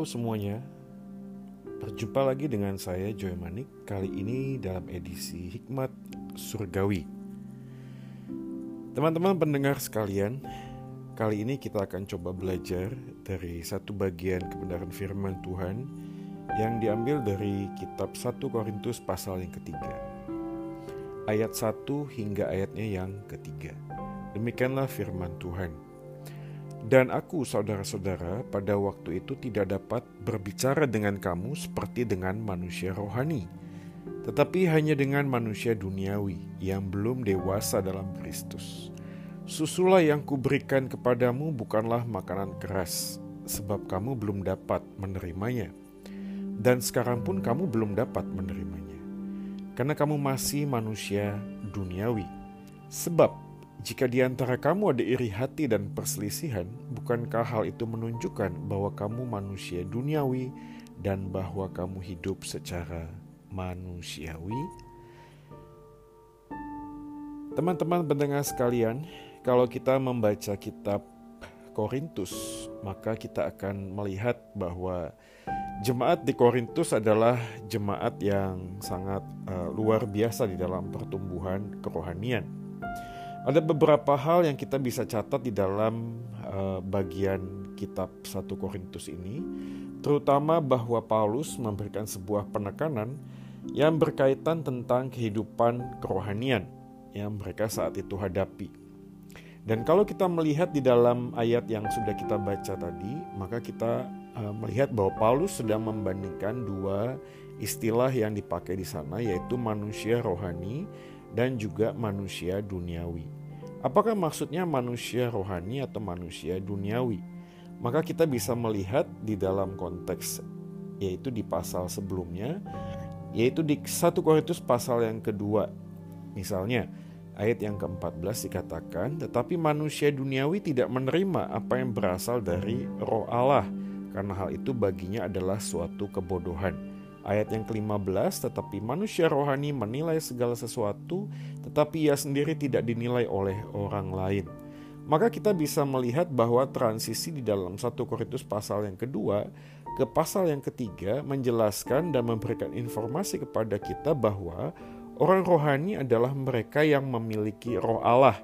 Semuanya, berjumpa lagi dengan saya Joy Manik. Kali ini dalam edisi Hikmat Surgawi. Teman-teman pendengar sekalian Kali ini kita akan coba belajar dari satu bagian kebenaran firman Tuhan Yang diambil dari kitab 1 Korintus pasal yang ketiga. Ayat 1 hingga ayatnya yang ketiga. Demikianlah firman Tuhan dan aku, saudara-saudara, pada waktu itu tidak dapat berbicara dengan kamu seperti dengan manusia rohani, tetapi hanya dengan manusia duniawi yang belum dewasa dalam Kristus. Susulah yang kuberikan kepadamu bukanlah makanan keras, sebab kamu belum dapat menerimanya, dan sekarang pun kamu belum dapat menerimanya, karena kamu masih manusia duniawi. Sebab jika di antara kamu ada iri hati dan perselisihan, bukankah hal itu menunjukkan bahwa kamu manusia duniawi dan bahwa kamu hidup secara manusiawi? Teman-teman pendengar sekalian, kalau kita membaca kitab Korintus, maka kita akan melihat bahwa jemaat di Korintus adalah jemaat yang sangat uh, luar biasa di dalam pertumbuhan kerohanian ada beberapa hal yang kita bisa catat di dalam uh, bagian kitab 1 Korintus ini, terutama bahwa Paulus memberikan sebuah penekanan yang berkaitan tentang kehidupan kerohanian yang mereka saat itu hadapi. Dan kalau kita melihat di dalam ayat yang sudah kita baca tadi, maka kita uh, melihat bahwa Paulus sedang membandingkan dua istilah yang dipakai di sana yaitu manusia rohani dan juga manusia duniawi. Apakah maksudnya manusia rohani atau manusia duniawi? Maka kita bisa melihat di dalam konteks yaitu di pasal sebelumnya yaitu di 1 Korintus pasal yang kedua. Misalnya ayat yang ke-14 dikatakan, "Tetapi manusia duniawi tidak menerima apa yang berasal dari Roh Allah, karena hal itu baginya adalah suatu kebodohan." Ayat yang ke-15, tetapi manusia rohani menilai segala sesuatu, tetapi ia sendiri tidak dinilai oleh orang lain. Maka kita bisa melihat bahwa transisi di dalam 1 Korintus pasal yang kedua ke pasal yang ketiga menjelaskan dan memberikan informasi kepada kita bahwa orang rohani adalah mereka yang memiliki roh Allah.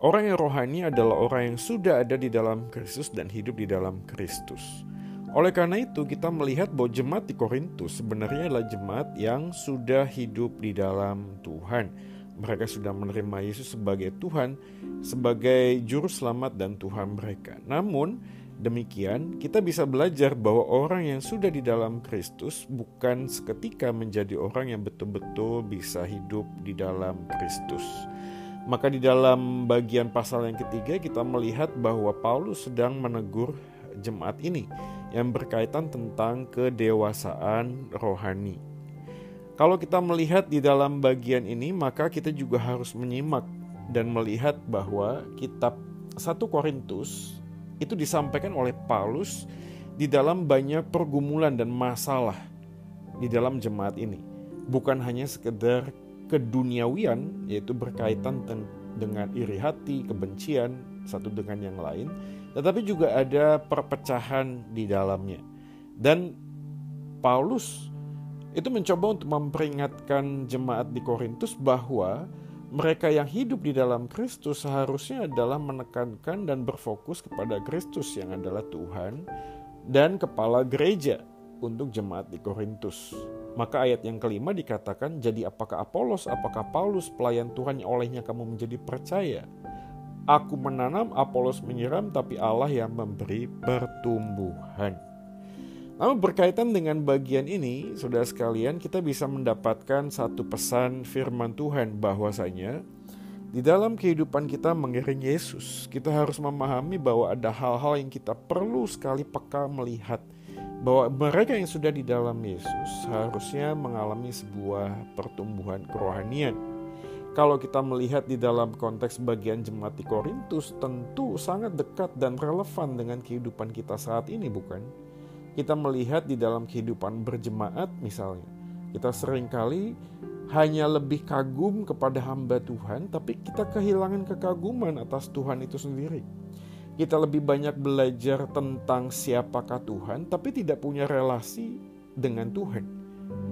Orang yang rohani adalah orang yang sudah ada di dalam Kristus dan hidup di dalam Kristus. Oleh karena itu, kita melihat bahwa jemaat di Korintus sebenarnya adalah jemaat yang sudah hidup di dalam Tuhan. Mereka sudah menerima Yesus sebagai Tuhan, sebagai Juru Selamat dan Tuhan mereka. Namun, demikian kita bisa belajar bahwa orang yang sudah di dalam Kristus bukan seketika menjadi orang yang betul-betul bisa hidup di dalam Kristus. Maka di dalam bagian pasal yang ketiga kita melihat bahwa Paulus sedang menegur jemaat ini yang berkaitan tentang kedewasaan rohani. Kalau kita melihat di dalam bagian ini, maka kita juga harus menyimak dan melihat bahwa kitab 1 Korintus itu disampaikan oleh Paulus di dalam banyak pergumulan dan masalah di dalam jemaat ini. Bukan hanya sekedar keduniawian yaitu berkaitan dengan iri hati, kebencian satu dengan yang lain, tetapi juga ada perpecahan di dalamnya. Dan Paulus itu mencoba untuk memperingatkan jemaat di Korintus bahwa mereka yang hidup di dalam Kristus seharusnya adalah menekankan dan berfokus kepada Kristus yang adalah Tuhan dan kepala gereja untuk jemaat di Korintus. Maka ayat yang kelima dikatakan, jadi apakah Apolos, apakah Paulus pelayan Tuhan yang olehnya kamu menjadi percaya? Aku menanam, Apolos menyiram, tapi Allah yang memberi pertumbuhan. Namun berkaitan dengan bagian ini, saudara sekalian, kita bisa mendapatkan satu pesan firman Tuhan bahwasanya di dalam kehidupan kita mengiring Yesus, kita harus memahami bahwa ada hal-hal yang kita perlu sekali peka melihat bahwa mereka yang sudah di dalam Yesus harusnya mengalami sebuah pertumbuhan kerohanian kalau kita melihat di dalam konteks bagian jemaat di Korintus, tentu sangat dekat dan relevan dengan kehidupan kita saat ini, bukan? Kita melihat di dalam kehidupan berjemaat, misalnya, kita sering kali hanya lebih kagum kepada hamba Tuhan, tapi kita kehilangan kekaguman atas Tuhan itu sendiri. Kita lebih banyak belajar tentang siapakah Tuhan, tapi tidak punya relasi dengan Tuhan.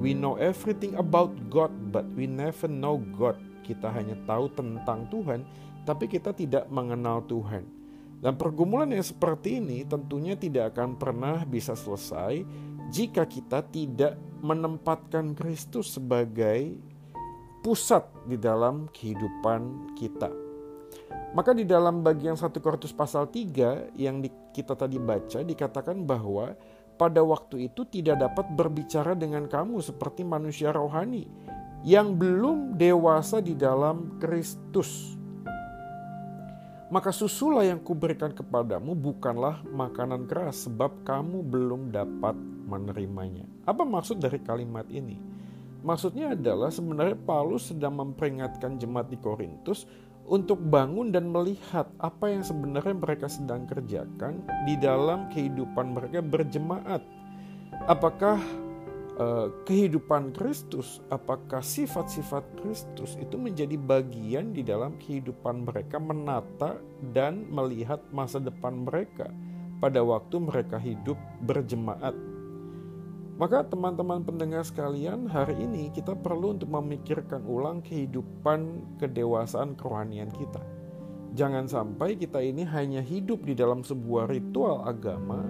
We know everything about God, but we never know God. Kita hanya tahu tentang Tuhan, tapi kita tidak mengenal Tuhan. Dan pergumulan yang seperti ini tentunya tidak akan pernah bisa selesai jika kita tidak menempatkan Kristus sebagai pusat di dalam kehidupan kita. Maka di dalam bagian 1 Korintus pasal 3 yang kita tadi baca dikatakan bahwa pada waktu itu tidak dapat berbicara dengan kamu seperti manusia rohani yang belum dewasa di dalam Kristus. Maka susulah yang kuberikan kepadamu bukanlah makanan keras sebab kamu belum dapat menerimanya. Apa maksud dari kalimat ini? Maksudnya adalah sebenarnya Paulus sedang memperingatkan jemaat di Korintus untuk bangun dan melihat apa yang sebenarnya mereka sedang kerjakan di dalam kehidupan mereka berjemaat. Apakah uh, kehidupan Kristus, apakah sifat-sifat Kristus itu menjadi bagian di dalam kehidupan mereka menata dan melihat masa depan mereka pada waktu mereka hidup berjemaat maka teman-teman pendengar sekalian, hari ini kita perlu untuk memikirkan ulang kehidupan kedewasaan kerohanian kita. Jangan sampai kita ini hanya hidup di dalam sebuah ritual agama,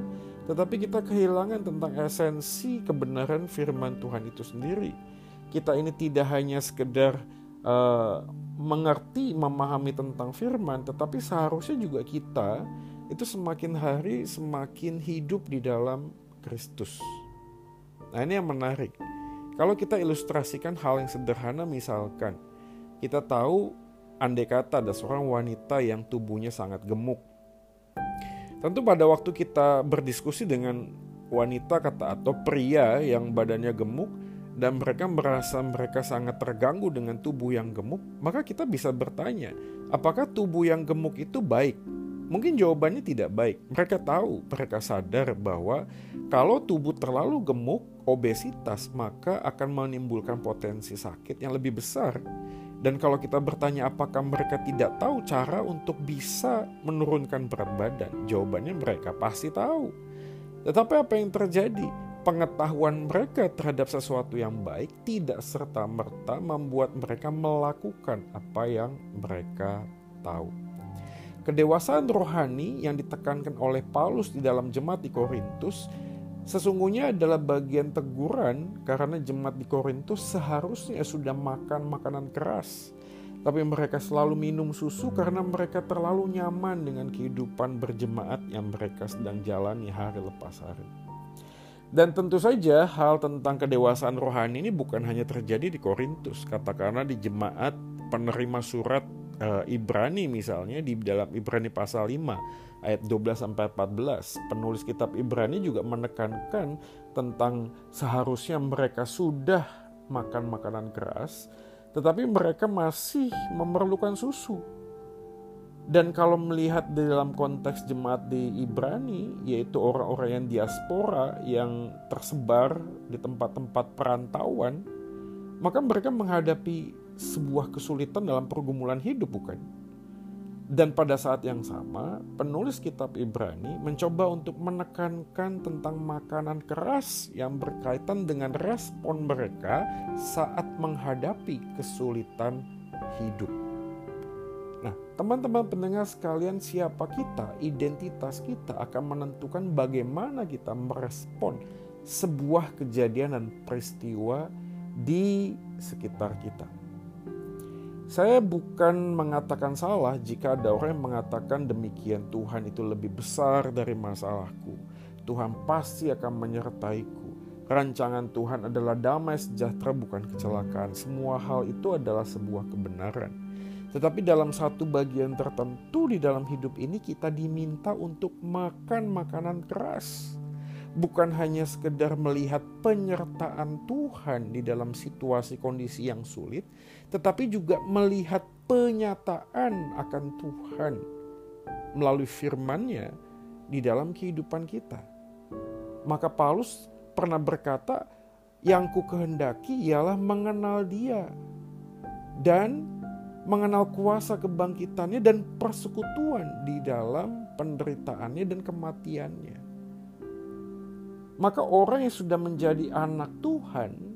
tetapi kita kehilangan tentang esensi kebenaran firman Tuhan itu sendiri. Kita ini tidak hanya sekedar uh, mengerti, memahami tentang firman, tetapi seharusnya juga kita itu semakin hari semakin hidup di dalam Kristus. Nah ini yang menarik. Kalau kita ilustrasikan hal yang sederhana misalkan, kita tahu andai kata ada seorang wanita yang tubuhnya sangat gemuk. Tentu pada waktu kita berdiskusi dengan wanita kata atau pria yang badannya gemuk dan mereka merasa mereka sangat terganggu dengan tubuh yang gemuk, maka kita bisa bertanya, apakah tubuh yang gemuk itu baik? Mungkin jawabannya tidak baik. Mereka tahu, mereka sadar bahwa kalau tubuh terlalu gemuk, obesitas, maka akan menimbulkan potensi sakit yang lebih besar. Dan kalau kita bertanya apakah mereka tidak tahu cara untuk bisa menurunkan berat badan, jawabannya mereka pasti tahu. Tetapi apa yang terjadi? Pengetahuan mereka terhadap sesuatu yang baik tidak serta-merta membuat mereka melakukan apa yang mereka tahu. Kedewasaan rohani yang ditekankan oleh Paulus di dalam jemaat di Korintus sesungguhnya adalah bagian teguran karena jemaat di Korintus seharusnya sudah makan makanan keras. Tapi mereka selalu minum susu karena mereka terlalu nyaman dengan kehidupan berjemaat yang mereka sedang jalani hari lepas hari. Dan tentu saja hal tentang kedewasaan rohani ini bukan hanya terjadi di Korintus, katakanlah di jemaat penerima surat uh, Ibrani misalnya di dalam Ibrani pasal 5 ayat 12 sampai 14 penulis kitab Ibrani juga menekankan tentang seharusnya mereka sudah makan makanan keras tetapi mereka masih memerlukan susu. Dan kalau melihat di dalam konteks jemaat di Ibrani, yaitu orang-orang yang diaspora yang tersebar di tempat-tempat perantauan, maka mereka menghadapi sebuah kesulitan dalam pergumulan hidup, bukan? Dan pada saat yang sama, penulis kitab Ibrani mencoba untuk menekankan tentang makanan keras yang berkaitan dengan respon mereka saat menghadapi kesulitan hidup. Nah, teman-teman pendengar sekalian, siapa kita, identitas kita akan menentukan bagaimana kita merespon sebuah kejadian dan peristiwa di sekitar kita. Saya bukan mengatakan salah jika ada orang yang mengatakan demikian Tuhan itu lebih besar dari masalahku. Tuhan pasti akan menyertaiku. Rancangan Tuhan adalah damai sejahtera bukan kecelakaan. Semua hal itu adalah sebuah kebenaran. Tetapi dalam satu bagian tertentu di dalam hidup ini kita diminta untuk makan makanan keras bukan hanya sekedar melihat penyertaan Tuhan di dalam situasi kondisi yang sulit, tetapi juga melihat penyataan akan Tuhan melalui firman-Nya di dalam kehidupan kita. Maka Paulus pernah berkata, yang ku kehendaki ialah mengenal dia dan mengenal kuasa kebangkitannya dan persekutuan di dalam penderitaannya dan kematiannya. Maka orang yang sudah menjadi anak Tuhan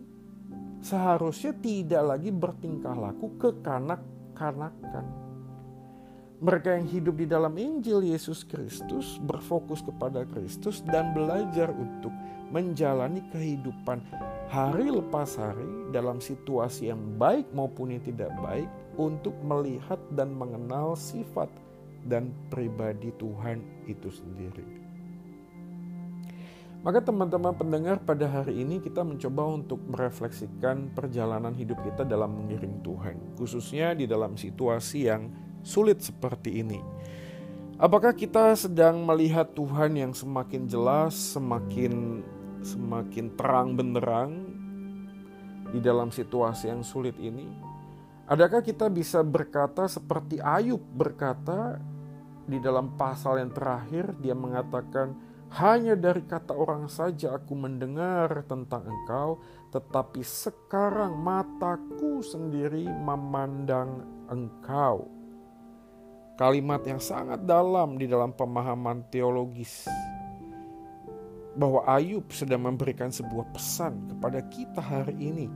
seharusnya tidak lagi bertingkah laku kekanak-kanakan. Mereka yang hidup di dalam Injil Yesus Kristus berfokus kepada Kristus dan belajar untuk menjalani kehidupan hari lepas hari dalam situasi yang baik maupun yang tidak baik untuk melihat dan mengenal sifat dan pribadi Tuhan itu sendiri. Maka teman-teman pendengar pada hari ini kita mencoba untuk merefleksikan perjalanan hidup kita dalam mengiring Tuhan, khususnya di dalam situasi yang sulit seperti ini. Apakah kita sedang melihat Tuhan yang semakin jelas, semakin semakin terang benderang di dalam situasi yang sulit ini? Adakah kita bisa berkata seperti Ayub berkata di dalam pasal yang terakhir dia mengatakan hanya dari kata orang saja aku mendengar tentang engkau, tetapi sekarang mataku sendiri memandang engkau. Kalimat yang sangat dalam di dalam pemahaman teologis bahwa Ayub sedang memberikan sebuah pesan kepada kita hari ini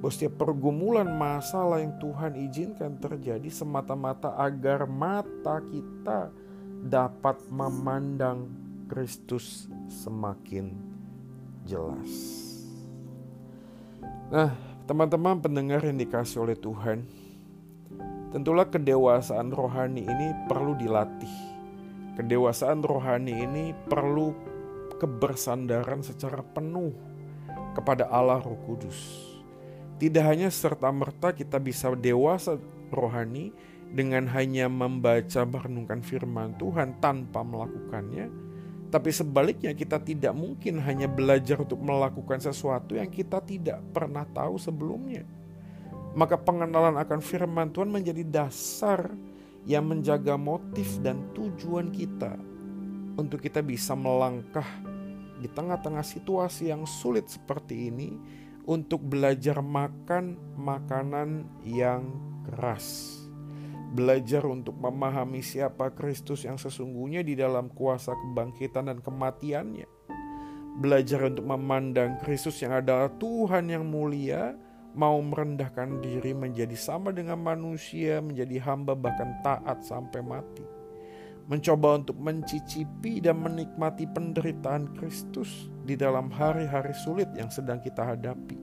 bahwa setiap pergumulan masalah yang Tuhan izinkan terjadi semata-mata agar mata kita dapat memandang Kristus semakin jelas. Nah, teman-teman pendengar yang dikasih oleh Tuhan, tentulah kedewasaan rohani ini perlu dilatih. Kedewasaan rohani ini perlu kebersandaran secara penuh kepada Allah Roh Kudus. Tidak hanya serta-merta kita bisa dewasa rohani dengan hanya membaca merenungkan firman Tuhan tanpa melakukannya, tapi sebaliknya kita tidak mungkin hanya belajar untuk melakukan sesuatu yang kita tidak pernah tahu sebelumnya. Maka pengenalan akan firman Tuhan menjadi dasar yang menjaga motif dan tujuan kita untuk kita bisa melangkah di tengah-tengah situasi yang sulit seperti ini untuk belajar makan makanan yang keras belajar untuk memahami siapa Kristus yang sesungguhnya di dalam kuasa kebangkitan dan kematiannya. Belajar untuk memandang Kristus yang adalah Tuhan yang mulia, mau merendahkan diri menjadi sama dengan manusia, menjadi hamba bahkan taat sampai mati. Mencoba untuk mencicipi dan menikmati penderitaan Kristus di dalam hari-hari sulit yang sedang kita hadapi.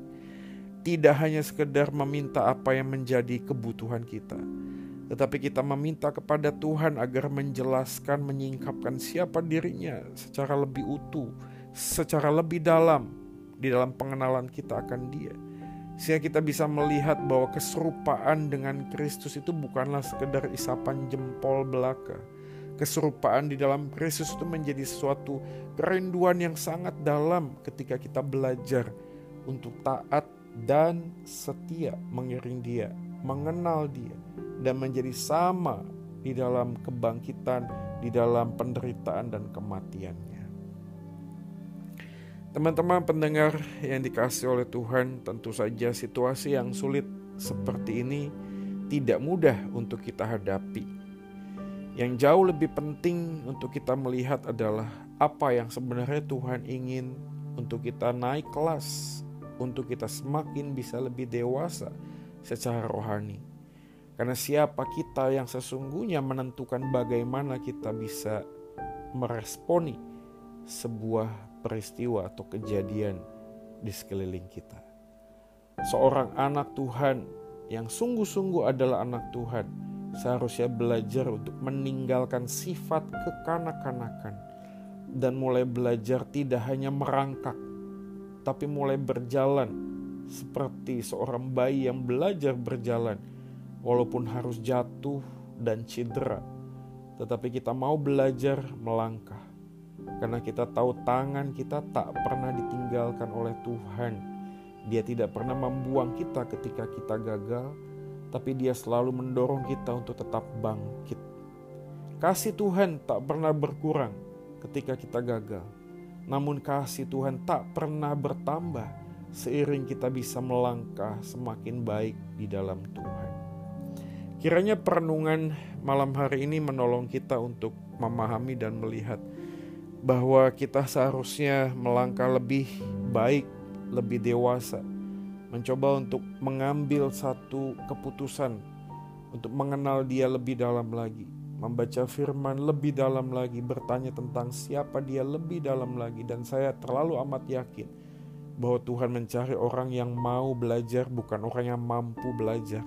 Tidak hanya sekedar meminta apa yang menjadi kebutuhan kita, tetapi kita meminta kepada Tuhan agar menjelaskan, menyingkapkan siapa dirinya secara lebih utuh, secara lebih dalam di dalam pengenalan kita akan Dia. Sehingga kita bisa melihat bahwa keserupaan dengan Kristus itu bukanlah sekedar isapan jempol belaka. Keserupaan di dalam Kristus itu menjadi suatu kerinduan yang sangat dalam ketika kita belajar untuk taat dan setia mengiring Dia, mengenal Dia, dan menjadi sama di dalam kebangkitan, di dalam penderitaan dan kematiannya. Teman-teman pendengar yang dikasih oleh Tuhan, tentu saja situasi yang sulit seperti ini tidak mudah untuk kita hadapi. Yang jauh lebih penting untuk kita melihat adalah apa yang sebenarnya Tuhan ingin untuk kita naik kelas, untuk kita semakin bisa lebih dewasa secara rohani karena siapa kita yang sesungguhnya menentukan bagaimana kita bisa meresponi sebuah peristiwa atau kejadian di sekeliling kita. Seorang anak Tuhan yang sungguh-sungguh adalah anak Tuhan seharusnya belajar untuk meninggalkan sifat kekanak-kanakan dan mulai belajar tidak hanya merangkak tapi mulai berjalan seperti seorang bayi yang belajar berjalan walaupun harus jatuh dan cedera, tetapi kita mau belajar melangkah karena kita tahu tangan kita tak pernah ditinggalkan oleh Tuhan. Dia tidak pernah membuang kita ketika kita gagal, tapi Dia selalu mendorong kita untuk tetap bangkit. Kasih Tuhan tak pernah berkurang ketika kita gagal, namun kasih Tuhan tak pernah bertambah seiring kita bisa melangkah semakin baik di dalam Tuhan. Kiranya perenungan malam hari ini menolong kita untuk memahami dan melihat bahwa kita seharusnya melangkah lebih baik, lebih dewasa, mencoba untuk mengambil satu keputusan untuk mengenal Dia lebih dalam lagi, membaca firman lebih dalam lagi, bertanya tentang siapa Dia lebih dalam lagi, dan saya terlalu amat yakin bahwa Tuhan mencari orang yang mau belajar, bukan orang yang mampu belajar.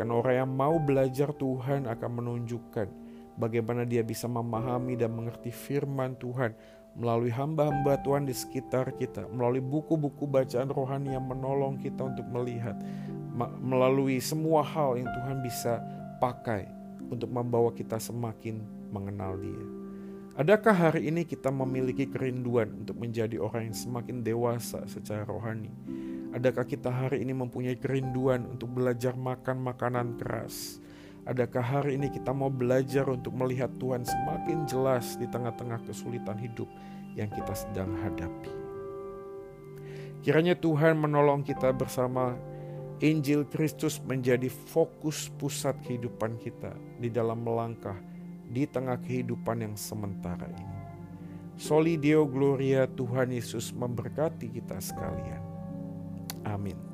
Karena orang yang mau belajar, Tuhan akan menunjukkan bagaimana dia bisa memahami dan mengerti firman Tuhan melalui hamba-hamba Tuhan di sekitar kita, melalui buku-buku bacaan rohani yang menolong kita untuk melihat, melalui semua hal yang Tuhan bisa pakai untuk membawa kita semakin mengenal Dia. Adakah hari ini kita memiliki kerinduan untuk menjadi orang yang semakin dewasa secara rohani? Adakah kita hari ini mempunyai kerinduan untuk belajar makan makanan keras? Adakah hari ini kita mau belajar untuk melihat Tuhan semakin jelas di tengah-tengah kesulitan hidup yang kita sedang hadapi? Kiranya Tuhan menolong kita bersama Injil Kristus menjadi fokus pusat kehidupan kita di dalam melangkah di tengah kehidupan yang sementara ini. Soli Deo Gloria Tuhan Yesus memberkati kita sekalian. Amin.